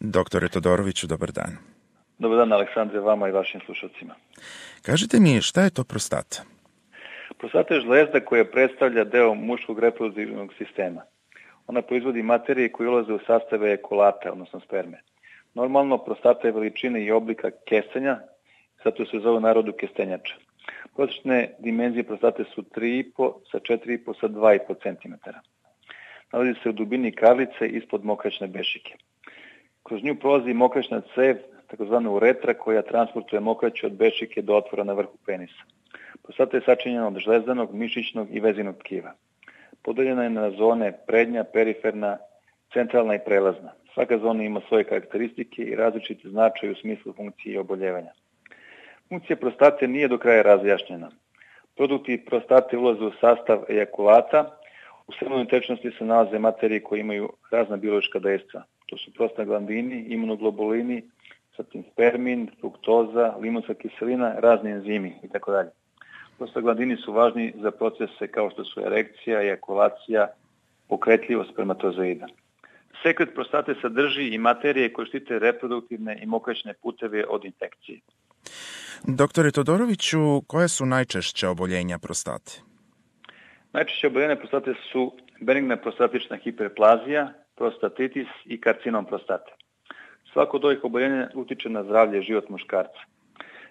Doktore Todoroviću, dobar dan. Dobar dan, Aleksandre, vama i vašim slušalcima. Kažite mi, šta je to prostata? Prostata je žlezda koja predstavlja deo muškog reproduktivnog sistema. Ona proizvodi materije koje ulaze u sastave ekolata, odnosno sperme. Normalno, prostata je veličine i oblika kestenja, zato se zove narodu kestenjača. Prosječne dimenzije prostate su 3,5 sa 4,5 sa 2,5 cm. Nalazi se u dubini karlice ispod mokraćne bešike. Kroz nju prolazi mokraćna cev, takozvana uretra, koja transportuje mokraću od bešike do otvora na vrhu penisa. Prostata je sačinjena od žlezdanog, mišićnog i vezinog tkiva. Podeljena je na zone prednja, periferna, centralna i prelazna. Svaka zona ima svoje karakteristike i različite značaje u smislu funkcije i oboljevanja. Funkcija prostate nije do kraja razjašnjena. Produkti prostate ulaze u sastav ejakulata, u semenoj tečnosti se nalaze materije koje imaju razna biološka dejstva. To su prostaglandini, imunoglobulini, zatim spermin, fruktoza, limonska kiselina, razni enzimi i tako dalje. Prostaglandini su važni za procese kao što su erekcija, ejakulacija, pokretljivost spermatozoida. Sekret prostate sadrži i materije koje štite reproduktivne i mokraćne puteve od infekcije. Doktore Todoroviću, koje su najčešće oboljenja prostate? Najčešće oboljenja prostate su benigna prostatična hiperplazija, prostatitis i karcinom prostate. Svako od ovih oboljenja utiče na zdravlje i život muškarca.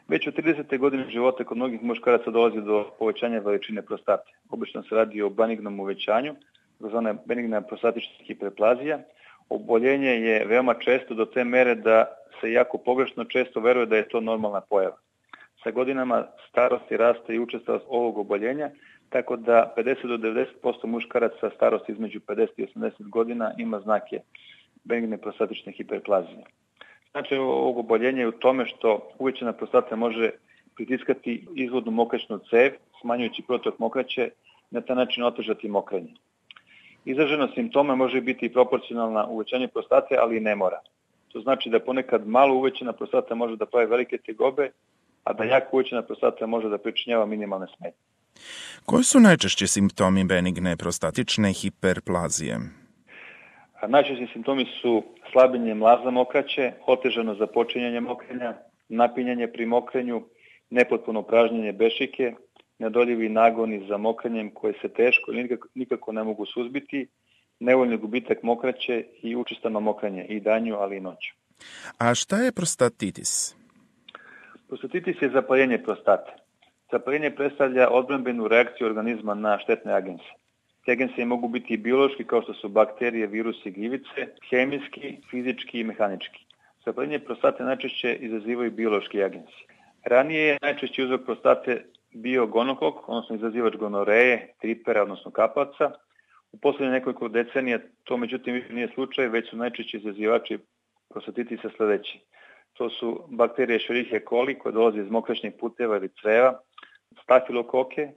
Već u 30. godine života kod mnogih muškaraca dolazi do povećanja veličine prostate. Obično se radi o benignom uvećanju, zvana benigna prostatična hiperplazija. Oboljenje je veoma često do te mere da se jako pogrešno često veruje da je to normalna pojava. Sa godinama starosti raste i učestalost ovog oboljenja, tako da 50 do 90% muškaraca starosti između 50 i 80 godina ima znake benigne prostatične hiperplazije. Znači ovog oboljenja je u tome što uvećana prostata može pritiskati izvodnu mokraćnu cev, smanjujući protok mokraće, na taj način otežati mokrenje. Izraženost simptoma može biti proporcionalna uvećanje prostate, ali i ne mora. To znači da ponekad malo uvećana prostata može da pravi velike tegobe, a da jako uvećana prostata može da pričinjava minimalne smetnje. Koji su najčešći simptomi benigne prostatične hiperplazije? Najčešći simptomi su slabljenje mlaza mokraće, otežano započinjanje mokrenja, napinjanje pri mokrenju, nepotpuno pražnjenje bešike, nedoljivi nagoni za mokrenjem koje se teško ili nikako, nikako ne mogu suzbiti, nevoljni gubitak mokraće i učestano mokrenje i danju, ali i noću. A šta je prostatitis? Prostatitis je zapaljenje prostate. Zapaljenje predstavlja odbranbenu reakciju organizma na štetne agense. Te agense mogu biti i biološki kao što su bakterije, virusi, gljivice, hemijski, fizički i mehanički. Zapaljenje prostate najčešće izazivaju biološki agensi. Ranije je najčešći uzrok prostate bio gonokok, odnosno izazivač gonoreje, tripera, odnosno kapaca. U poslednje nekoliko decenija to međutim nije slučaj, već su najčešći izazivači prostatitisa sledeći. To su bakterije Escherichia coli koje dolaze iz mokraćnih puteva ili creva, stafilokoke,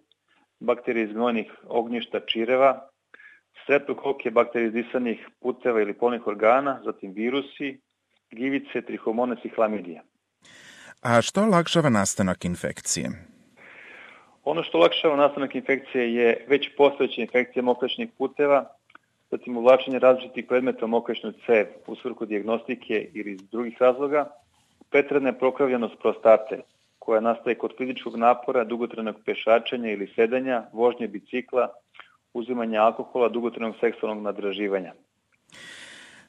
bakterije iz gnojnih ognjišta čireva, streptokoke, bakterije iz disanih puteva ili polnih organa, zatim virusi, gljivice, trihomonas i hlamidija. A što olakšava nastanak infekcije? Ono što olakšava nastanak infekcije je već postojeća infekcija mokraćnih puteva, zatim uvlačenje različitih predmeta u cev u svrhu diagnostike ili iz drugih razloga, pretredna prokravljenost prostate, koja nastaje kod fizičkog napora, dugotrenog pešačenja ili sedanja, vožnje bicikla, uzimanja alkohola, dugotrenog seksualnog nadraživanja.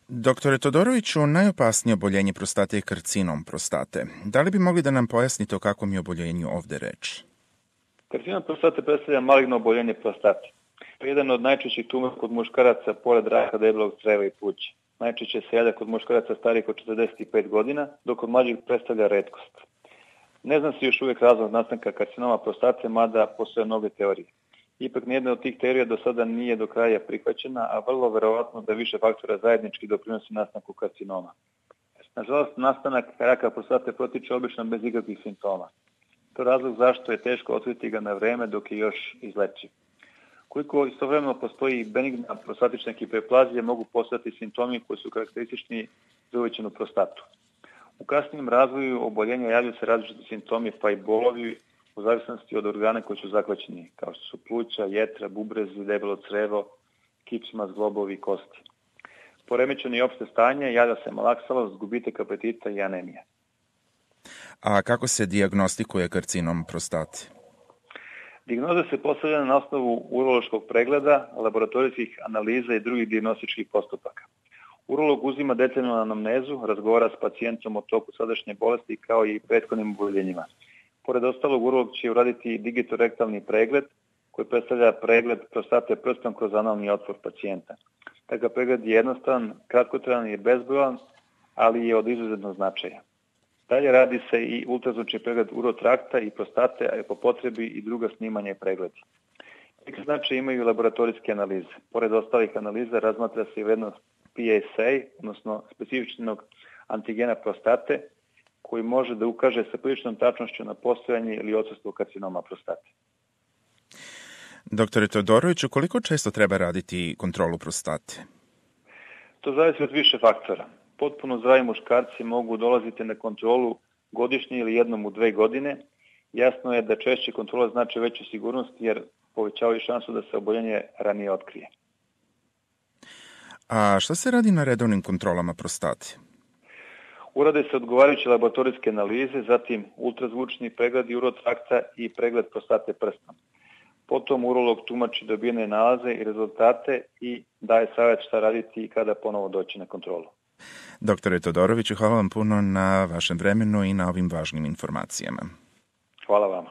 Doktore Todoroviću, najopasnije oboljenje prostate je karcinom prostate. Da li bi mogli da nam pojasnite o kakvom je oboljenju ovde reč? Karcinom prostate predstavlja maligno oboljenje prostate. To je jedan od najčešćih tumora kod muškaraca pored raka debelog creva i pluća. Najčešće se jada kod muškaraca starijih od 45 godina, dok kod mlađih predstavlja redkost. Ne zna se još uvek razlog nastanka karcinoma prostate, mada postoje mnoge teorije. Ipak nijedna od tih teorija do sada nije do kraja prihvaćena, a vrlo verovatno da više faktora zajednički doprinosi nastanku karcinoma. Nažalost, nastanak raka prostate protiče obično bez ikakvih simptoma. To je razlog zašto je teško otkriti ga na vreme dok je još izlečiv. Koliko istovremeno postoji benigna prostatična hiperplazija, mogu postati simptomi koji su karakteristični za uvećenu prostatu. U kasnijem razvoju oboljenja javljaju se različiti simptomi pa i bolovi u zavisnosti od organa koji su zakvaćeni, kao što su pluća, jetra, bubrezi, debelo crevo, kičma, zglobovi i kosti. poremećeni opšte stanje, javlja se malaksalost, gubitak apetita i anemija. A kako se diagnostikuje karcinom prostate? Dijagnoza se postavlja na osnovu urološkog pregleda, laboratorijskih analiza i drugih diagnostičkih postupaka. Urolog uzima detaljnu anamnezu, razgovara s pacijentom o toku sadašnje bolesti kao i prethodnim oboljenjima. Pored ostalog, urolog će uraditi digitorektalni pregled koji predstavlja pregled prostate prstom kroz analni otvor pacijenta. Takav pregled je jednostavan, kratkotrajan i bezbojan, ali je od izuzetnog značaja. Dalje radi se i ultrazvučni pregled urotrakta i prostate, a je po potrebi i druga snimanja i pregledi. Značaj imaju laboratorijske analize. Pored ostalih analiza razmatra se i vrednost PSA, odnosno specifičnog antigena prostate, koji može da ukaže sa priličnom tačnošću na postojanje ili odsustvo karcinoma prostate. Doktore Todoroviću, koliko često treba raditi kontrolu prostate? To zavisi od više faktora. Potpuno zdravi muškarci mogu dolaziti na kontrolu godišnje ili jednom u dve godine. Jasno je da češće kontrola znači veću sigurnost jer povećavaju šansu da se oboljenje ranije otkrije. A šta se radi na redovnim kontrolama prostate? Urade se odgovarajuće laboratorijske analize, zatim ultrazvučni pregled urotrakta i pregled prostate prstom. Potom urolog tumači dobijene nalaze i rezultate i daje savjet šta raditi i kada ponovo doći na kontrolu. Doktore Todoroviću, hvala vam puno na vašem vremenu i na ovim važnim informacijama. Hvala vama.